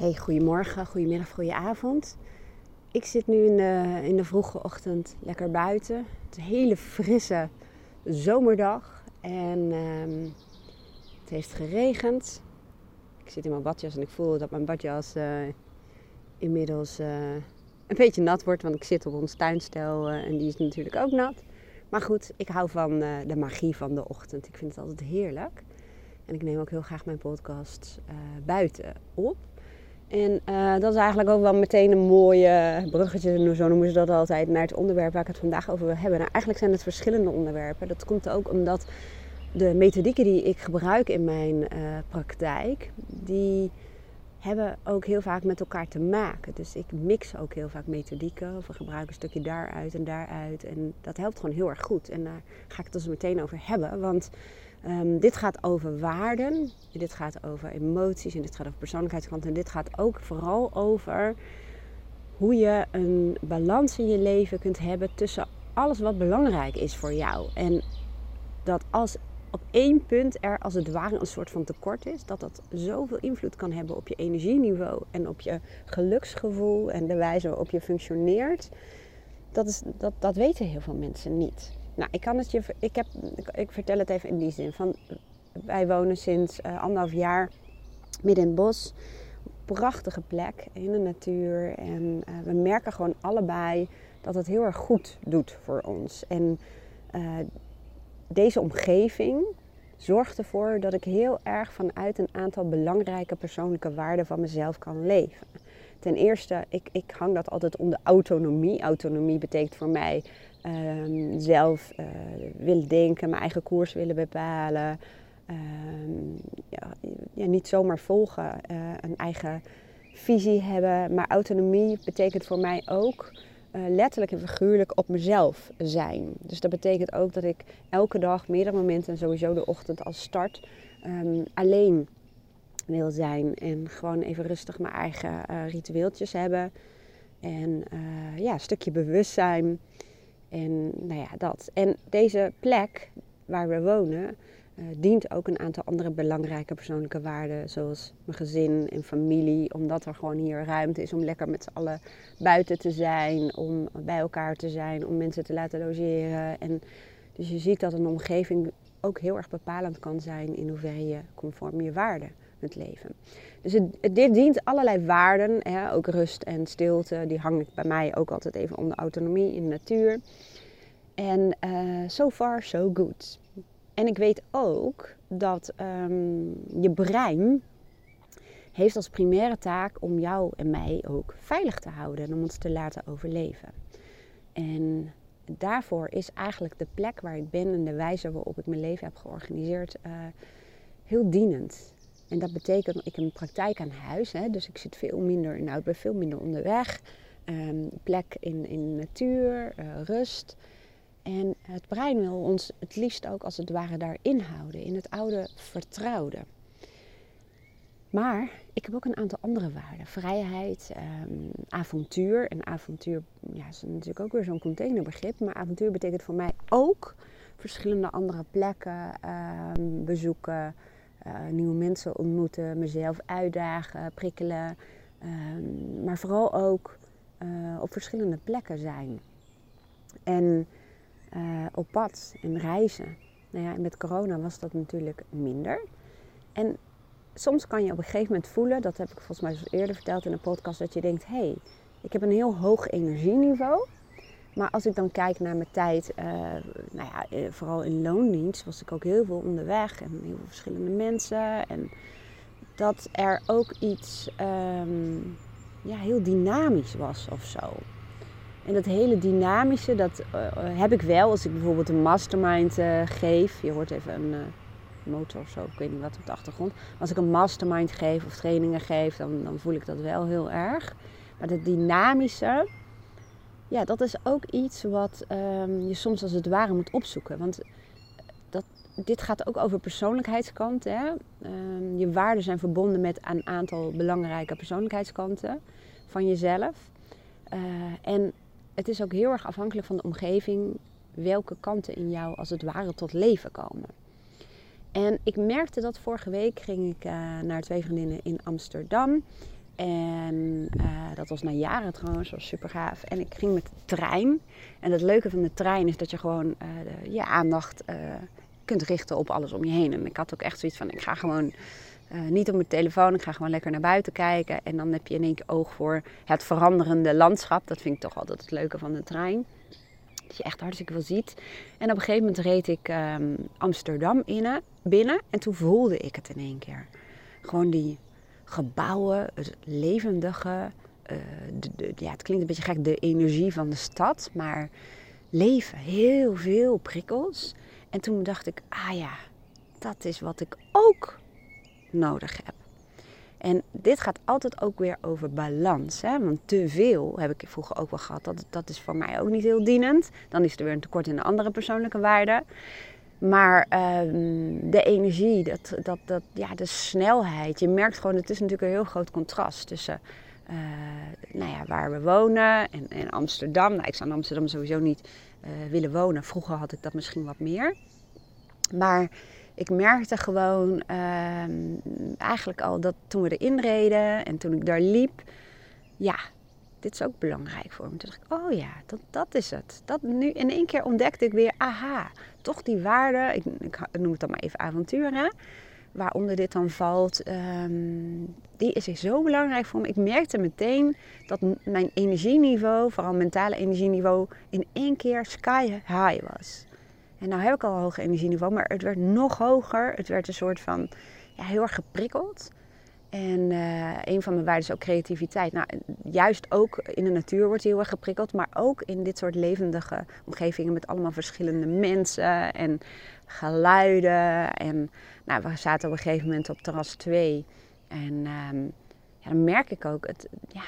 Hey, goedemorgen, goedemiddag, goedenavond. Ik zit nu in de, in de vroege ochtend lekker buiten. Het is een hele frisse zomerdag en ehm, het heeft geregend. Ik zit in mijn badjas en ik voel dat mijn badjas uh, inmiddels uh, een beetje nat wordt, want ik zit op ons tuinstel uh, en die is natuurlijk ook nat. Maar goed, ik hou van de magie van de ochtend. Ik vind het altijd heerlijk. En ik neem ook heel graag mijn podcast buiten op. En uh, dat is eigenlijk ook wel meteen een mooie bruggetje, zo noemen ze dat altijd, naar het onderwerp waar ik het vandaag over wil hebben. Nou, eigenlijk zijn het verschillende onderwerpen. Dat komt ook omdat de methodieken die ik gebruik in mijn uh, praktijk, die hebben ook heel vaak met elkaar te maken. Dus ik mix ook heel vaak methodieken, of ik gebruik een stukje daaruit en daaruit. En dat helpt gewoon heel erg goed. En daar ga ik het dus meteen over hebben, want Um, dit gaat over waarden, dit gaat over emoties en dit gaat over persoonlijkheidskant. En dit gaat ook vooral over hoe je een balans in je leven kunt hebben tussen alles wat belangrijk is voor jou. En dat als op één punt er als het ware een soort van tekort is, dat dat zoveel invloed kan hebben op je energieniveau en op je geluksgevoel en de wijze waarop je functioneert. Dat, is, dat, dat weten heel veel mensen niet. Nou, ik kan het je. Ik, heb, ik, vertel het even in die zin. Van, wij wonen sinds uh, anderhalf jaar midden in het bos. Prachtige plek in de natuur. En uh, we merken gewoon allebei dat het heel erg goed doet voor ons. En uh, deze omgeving zorgt ervoor dat ik heel erg vanuit een aantal belangrijke persoonlijke waarden van mezelf kan leven. Ten eerste, ik, ik hang dat altijd onder autonomie. Autonomie betekent voor mij um, zelf uh, willen denken, mijn eigen koers willen bepalen. Um, ja, ja, niet zomaar volgen, uh, een eigen visie hebben. Maar autonomie betekent voor mij ook uh, letterlijk en figuurlijk op mezelf zijn. Dus dat betekent ook dat ik elke dag, meerdere momenten en sowieso de ochtend als start, um, alleen wil zijn. En gewoon even rustig mijn eigen ritueeltjes hebben. En ja, een stukje bewustzijn. En nou ja, dat. En deze plek waar we wonen, uh, dient ook een aantal andere belangrijke persoonlijke waarden, zoals mijn gezin en familie, omdat er gewoon hier ruimte is om lekker met z'n allen buiten te zijn, om bij elkaar te zijn, om mensen te laten logeren. En dus je ziet dat een omgeving ook heel erg bepalend kan zijn in hoeverre je conform je waarden het leven. Dus het, dit dient allerlei waarden, hè, ook rust en stilte, die hangen bij mij ook altijd even onder autonomie in de natuur. En uh, so far so good. En ik weet ook dat um, je brein heeft als primaire taak om jou en mij ook veilig te houden en om ons te laten overleven. En daarvoor is eigenlijk de plek waar ik ben en de wijze waarop ik mijn leven heb georganiseerd uh, heel dienend. En dat betekent ik een praktijk aan huis, hè, dus ik zit veel minder in nou, ben veel minder onderweg. Um, plek in, in natuur, uh, rust. En het brein wil ons het liefst ook als het ware daarin houden, in het oude vertrouwde. Maar ik heb ook een aantal andere waarden. Vrijheid, um, avontuur. En avontuur ja, is natuurlijk ook weer zo'n containerbegrip. Maar avontuur betekent voor mij ook verschillende andere plekken um, bezoeken. Uh, nieuwe mensen ontmoeten, mezelf uitdagen, prikkelen. Um, maar vooral ook uh, op verschillende plekken zijn. En uh, op pad en reizen. Nou ja, met corona was dat natuurlijk minder. En soms kan je op een gegeven moment voelen, dat heb ik volgens mij zoals eerder verteld in een podcast, dat je denkt: hé, hey, ik heb een heel hoog energieniveau. Maar als ik dan kijk naar mijn tijd, uh, nou ja, eh, vooral in loondienst, was ik ook heel veel onderweg en heel veel verschillende mensen. En dat er ook iets um, ja, heel dynamisch was of zo. En dat hele dynamische, dat uh, heb ik wel als ik bijvoorbeeld een mastermind geef. Je hoort even een motor of zo, ik weet niet wat op de achtergrond. Als ik een mastermind geef of trainingen geef, dan, dan voel ik dat wel heel erg. Maar dat dynamische, ja, dat is ook iets wat um, je soms als het ware moet opzoeken. Want dat, dit gaat ook over persoonlijkheidskanten. Hè? Um, je waarden zijn verbonden met een aantal belangrijke persoonlijkheidskanten van jezelf. Uh, en het is ook heel erg afhankelijk van de omgeving welke kanten in jou als het ware tot leven komen. En ik merkte dat vorige week ging ik uh, naar twee vriendinnen in Amsterdam. En uh, dat was na jaren trouwens, was super gaaf. En ik ging met de trein. En het leuke van de trein is dat je gewoon de, je aandacht uh, kunt richten op alles om je heen. En ik had ook echt zoiets van, ik ga gewoon niet op mijn telefoon, ik ga gewoon lekker naar buiten kijken. En dan heb je in één keer oog voor het veranderende landschap. Dat vind ik toch altijd het leuke van de trein. Dat je echt hartstikke veel ziet. En op een gegeven moment reed ik um, Amsterdam in, binnen. En toen voelde ik het in één keer. Gewoon die gebouwen, het levendige. De, de, ja, het klinkt een beetje gek, de energie van de stad. Maar leven, heel veel prikkels. En toen dacht ik, ah ja, dat is wat ik ook nodig heb. En dit gaat altijd ook weer over balans. Hè? Want te veel heb ik vroeger ook wel gehad. Dat, dat is voor mij ook niet heel dienend. Dan is er weer een tekort in de andere persoonlijke waarden. Maar um, de energie, dat, dat, dat, ja, de snelheid. Je merkt gewoon, het is natuurlijk een heel groot contrast tussen uh, nou ja, waar we wonen en, Amsterdam. Nou, ik zou in Amsterdam sowieso niet uh, willen wonen. Vroeger had ik dat misschien wat meer. Maar ik merkte gewoon uh, eigenlijk al dat toen we erin reden en toen ik daar liep, ja, dit is ook belangrijk voor me. Toen dacht ik, oh ja, dat, dat is het. Dat nu in één keer ontdekte ik weer, aha, toch die waarde, ik, ik noem het dan maar even avonturen, waaronder dit dan valt, um, die is zo belangrijk voor me. Ik merkte meteen dat mijn energieniveau, vooral mentale energieniveau, in één keer sky high was. En nou heb ik al een hoog energieniveau, maar het werd nog hoger. Het werd een soort van ja, heel erg geprikkeld. En uh, een van mijn waarden is ook creativiteit. Nou, juist ook in de natuur wordt heel erg geprikkeld, maar ook in dit soort levendige omgevingen met allemaal verschillende mensen en geluiden. En nou, we zaten op een gegeven moment op terras 2 en um, ja, dan merk ik ook, het, ja,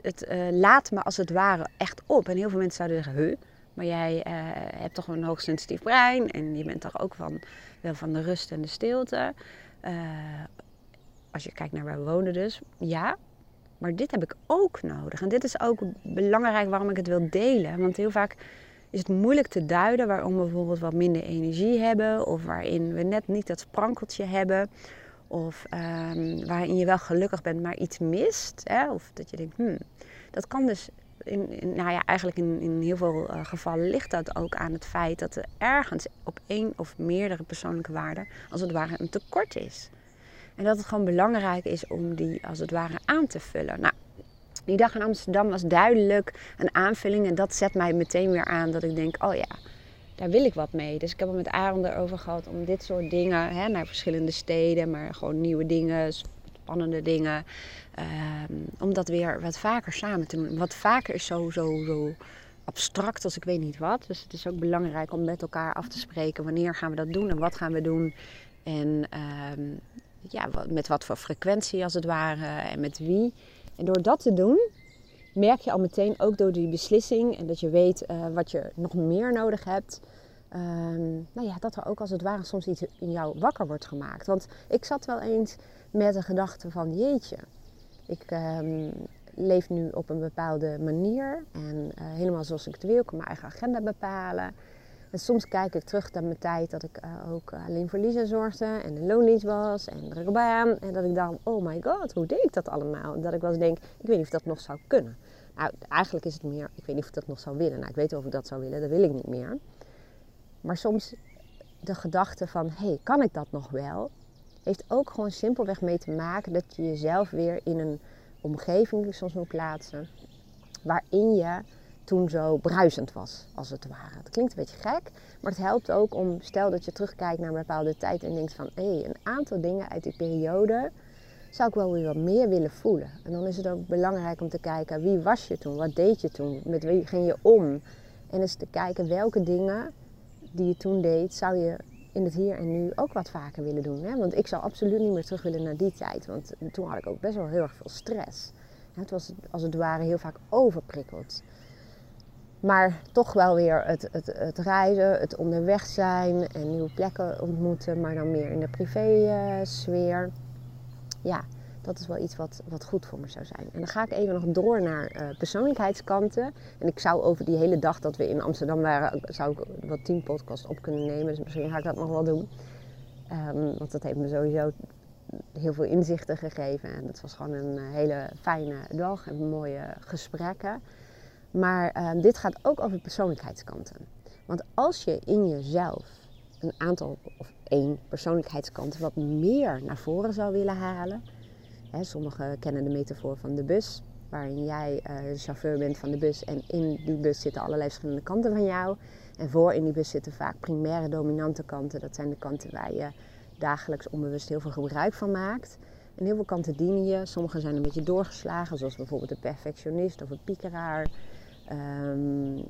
het uh, laat me als het ware echt op. En heel veel mensen zouden zeggen, huh, maar jij uh, hebt toch een hoogsensitief brein en je bent toch ook van, wel van de rust en de stilte. Als je kijkt naar waar we wonen dus, ja. Maar dit heb ik ook nodig. En dit is ook belangrijk waarom ik het wil delen. Want heel vaak is het moeilijk te duiden waarom we bijvoorbeeld wat minder energie hebben. Of waarin we net niet dat sprankeltje hebben. Of um, waarin je wel gelukkig bent, maar iets mist. Hè? Of dat je denkt, hmm, dat kan dus in, nou ja, eigenlijk in, in heel veel uh, gevallen ligt dat ook aan het feit dat er ergens op één of meerdere persoonlijke waarden, als het ware, een tekort is. En dat het gewoon belangrijk is om die als het ware aan te vullen. Nou, die dag in Amsterdam was duidelijk een aanvulling. En dat zet mij meteen weer aan dat ik denk, oh ja, daar wil ik wat mee. Dus ik heb het met Aaron erover gehad om dit soort dingen, hè, naar verschillende steden, maar gewoon nieuwe dingen, spannende dingen. Um, om dat weer wat vaker samen te doen. Wat vaker is zo, zo, zo abstract als ik weet niet wat. Dus het is ook belangrijk om met elkaar af te spreken wanneer gaan we dat doen en wat gaan we doen. En um, ja, met wat voor frequentie als het ware en met wie. En door dat te doen, merk je al meteen ook door die beslissing en dat je weet uh, wat je nog meer nodig hebt. Um, nou ja, dat er ook als het ware soms iets in jou wakker wordt gemaakt. Want ik zat wel eens met de gedachte van jeetje, ik um, leef nu op een bepaalde manier en uh, helemaal zoals ik het wil, ik kan mijn eigen agenda bepalen. En soms kijk ik terug naar mijn tijd dat ik uh, ook alleen voor Lisa zorgde en een loondienst was en druk baan. En dat ik dan, oh my god, hoe deed ik dat allemaal? En dat ik wel eens denk, ik weet niet of dat nog zou kunnen. Nou, eigenlijk is het meer, ik weet niet of ik dat nog zou willen. Nou, ik weet of ik dat zou willen, dat wil ik niet meer. Maar soms de gedachte van, hé, hey, kan ik dat nog wel? Heeft ook gewoon simpelweg mee te maken dat je jezelf weer in een omgeving soms moet plaatsen waarin je toen zo bruisend was, als het ware. Het klinkt een beetje gek, maar het helpt ook om, stel dat je terugkijkt naar een bepaalde tijd en denkt van, hé, hey, een aantal dingen uit die periode zou ik wel weer wat meer willen voelen. En dan is het ook belangrijk om te kijken, wie was je toen? Wat deed je toen? Met wie ging je om? En eens te kijken welke dingen die je toen deed, zou je in het hier en nu ook wat vaker willen doen. Hè? Want ik zou absoluut niet meer terug willen naar die tijd. Want toen had ik ook best wel heel erg veel stress. Het was als het ware heel vaak overprikkeld. Maar toch wel weer het, het, het reizen, het onderweg zijn en nieuwe plekken ontmoeten, maar dan meer in de privé-sfeer. ja, dat is wel iets wat, wat goed voor me zou zijn. En dan ga ik even nog door naar uh, persoonlijkheidskanten. En ik zou over die hele dag dat we in Amsterdam waren, zou ik wat tien podcasts op kunnen nemen. Dus misschien ga ik dat nog wel doen. Um, want dat heeft me sowieso heel veel inzichten gegeven. En het was gewoon een hele fijne dag en mooie gesprekken. Maar ehm, dit gaat ook over persoonlijkheidskanten. Want als je in jezelf een aantal of één persoonlijkheidskant wat meer naar voren zou willen halen. Hè, sommigen kennen de metafoor van de bus, waarin jij uh, de chauffeur bent van de bus en in die bus zitten allerlei verschillende kanten van jou. En voor in die bus zitten vaak primaire dominante kanten. Dat zijn de kanten waar je dagelijks onbewust heel veel gebruik van maakt. En heel veel kanten dienen je. Sommige zijn een beetje doorgeslagen, zoals bijvoorbeeld de perfectionist of een piekeraar. Um,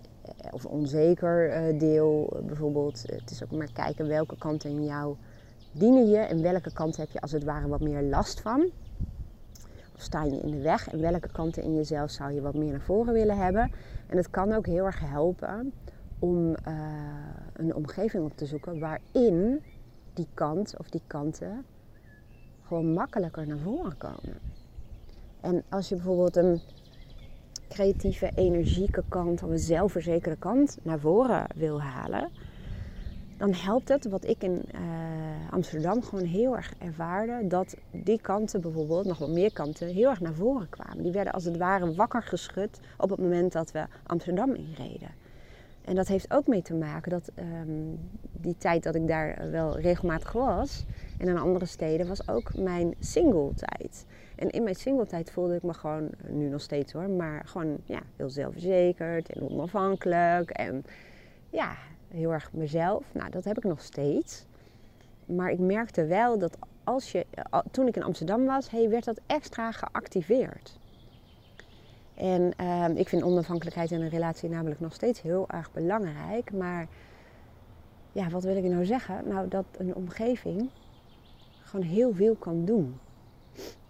of onzeker uh, deel bijvoorbeeld. Het is ook maar kijken welke kanten in jou dienen je en welke kanten heb je als het ware wat meer last van. Of sta je in de weg en welke kanten in jezelf zou je wat meer naar voren willen hebben. En het kan ook heel erg helpen om een omgeving op te zoeken waarin die kant of die kanten gewoon makkelijker naar voren komen. En als je bijvoorbeeld een creatieve, energieke kant of een zelfverzekerde kant naar voren wil halen, dan helpt het, wat ik in uh, Amsterdam gewoon heel erg ervaarde, dat die kanten bijvoorbeeld, nog wel meer kanten, heel erg naar voren kwamen. Die werden als het ware wakker geschud op het moment dat we Amsterdam inreden. En dat heeft ook mee te maken dat um, die tijd dat ik daar wel regelmatig was en in andere steden was ook mijn single tijd. En in mijn single tijd voelde ik me gewoon, nu nog steeds hoor, maar gewoon ja, heel zelfverzekerd en onafhankelijk. En ja, heel erg mezelf. Nou, dat heb ik nog steeds. Maar ik merkte wel dat als je, toen ik in Amsterdam was, hey, werd dat extra geactiveerd. En uh, ik vind onafhankelijkheid in een relatie namelijk nog steeds heel erg belangrijk. Maar ja, wat wil ik nou zeggen? Nou, dat een omgeving gewoon heel veel kan doen.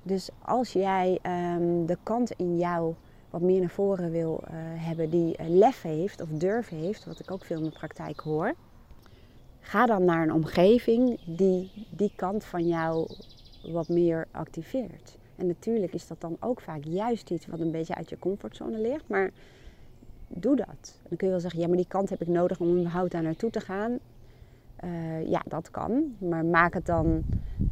Dus als jij um, de kant in jou wat meer naar voren wil uh, hebben die uh, lef heeft of durf heeft, wat ik ook veel in de praktijk hoor, ga dan naar een omgeving die die kant van jou wat meer activeert. En natuurlijk is dat dan ook vaak juist iets wat een beetje uit je comfortzone ligt, maar doe dat. dan kun je wel zeggen, ja, maar die kant heb ik nodig om überhaupt daar naartoe te gaan. Uh, ja, dat kan. Maar maak het dan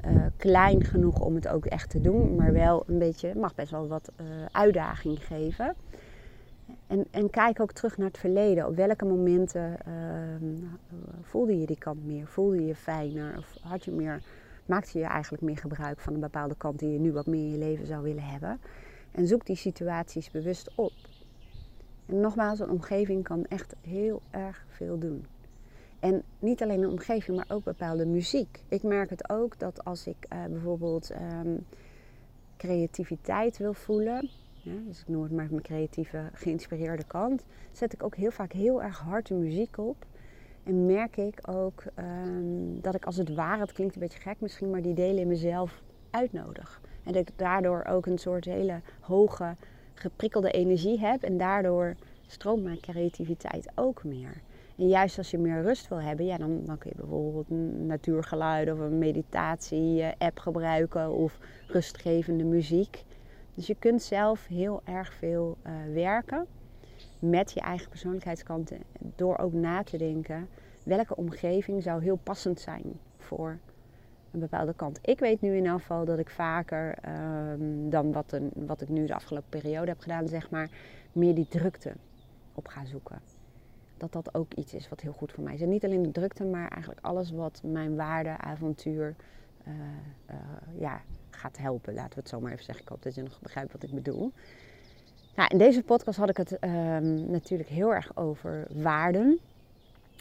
uh, klein genoeg om het ook echt te doen. Maar wel een beetje, mag best wel wat uh, uitdaging geven. En, en, kijk ook terug naar het verleden. Op welke momenten voelde je die kant meer? Voelde je je fijner? Of had je meer, maakte je eigenlijk meer gebruik van een bepaalde kant die je nu wat meer in je leven zou willen hebben? En zoek die situaties bewust op. En nogmaals, een omgeving kan echt heel erg veel doen. En niet alleen de omgeving, maar ook bepaalde muziek. Ik merk het ook dat als ik uh, bijvoorbeeld um, creativiteit wil voelen, dus ik noem het maar mijn creatieve, geïnspireerde kant, zet ik ook heel vaak heel erg harde muziek op. En merk ik ook um, dat ik als het ware, het klinkt een beetje gek misschien, maar die delen in mezelf uitnodig. En dat ik daardoor ook een soort hele hoge, geprikkelde energie heb. En daardoor stroomt mijn creativiteit ook meer. En juist als je meer rust wil hebben, ja, dan, dan kun je bijvoorbeeld een natuurgeluid of een meditatie-app gebruiken of rustgevende muziek. Dus je kunt zelf heel erg veel uh, werken met je eigen persoonlijkheidskanten door ook na te denken welke omgeving zou heel passend zijn voor een bepaalde kant. Ik weet nu in geval dat ik vaker um, dan wat, een, wat ik nu de afgelopen periode heb gedaan, zeg maar, meer die drukte op ga zoeken dat dat ook iets is wat heel goed voor mij is. En niet alleen de drukte, maar eigenlijk alles wat mijn waarde, avontuur uh, uh, ja, gaat helpen. Laten we het zo maar even zeggen. Ik hoop dat je nog begrijpt wat ik bedoel. Nou, in deze podcast had ik het um, natuurlijk heel erg over waarden.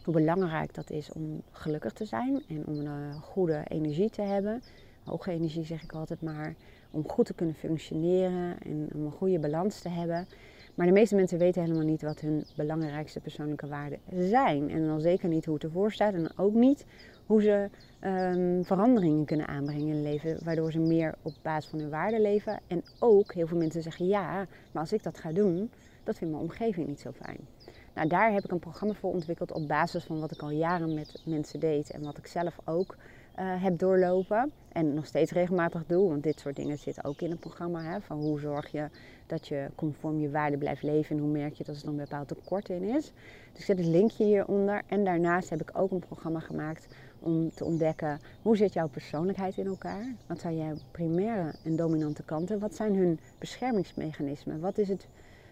Hoe belangrijk dat is om gelukkig te zijn en om een uh, goede energie te hebben. Hoge energie zeg ik altijd maar. Om goed te kunnen functioneren en om een goede balans te hebben. Maar de meeste mensen weten helemaal niet wat hun belangrijkste persoonlijke waarden zijn. En dan zeker niet hoe het ervoor staat. En ook niet hoe ze um, veranderingen kunnen aanbrengen in hun leven. Waardoor ze meer op basis van hun waarden leven. En ook heel veel mensen zeggen ja, maar als ik dat ga doen, dat vindt mijn omgeving niet zo fijn. Nou, daar heb ik een programma voor ontwikkeld op basis van wat ik al jaren met mensen deed. En wat ik zelf ook uh, heb doorlopen. En nog steeds regelmatig doe, want dit soort dingen zitten ook in het programma. Hè, van hoe zorg je dat je conform je waarde blijft leven en hoe merk je dat er een bepaald tekort in is. Dus ik zet het linkje hieronder. En daarnaast heb ik ook een programma gemaakt om te ontdekken hoe zit jouw persoonlijkheid in elkaar? Wat zijn jouw primaire en dominante kanten? Wat zijn hun beschermingsmechanismen? Wat is het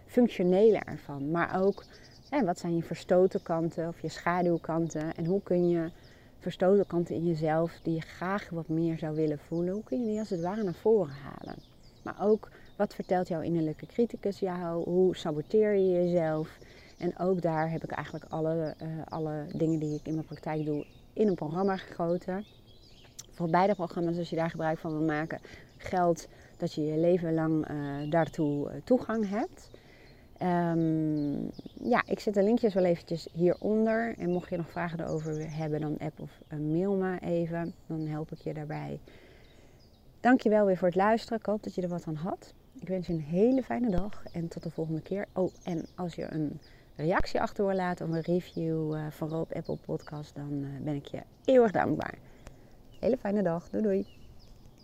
functionele ervan? Maar ook hè, wat zijn je verstoten kanten of je schaduwkanten? En hoe kun je verstoten kanten in jezelf die je graag wat meer zou willen voelen, hoe kun je die als het ware naar voren halen? Maar ook wat vertelt jouw innerlijke criticus jou? Hoe saboteer je jezelf? En ook daar heb ik eigenlijk alle, uh, alle dingen die ik in mijn praktijk doe in een programma gegoten. Voor beide programma's, als je daar gebruik van wil maken, geldt dat je je leven lang uh, daartoe uh, toegang hebt. Um, ja, ik zet de linkjes wel eventjes hieronder. En mocht je nog vragen erover hebben, dan app of mail me even. Dan help ik je daarbij. Dankjewel weer voor het luisteren. Ik hoop dat je er wat aan had. Ik wens je een hele fijne dag en tot de volgende keer. Oh, en als je een reactie achter laten of een review uh, van Roop Apple Podcast, dan uh, ben ik je eeuwig dankbaar. Hele fijne dag. Doei doei.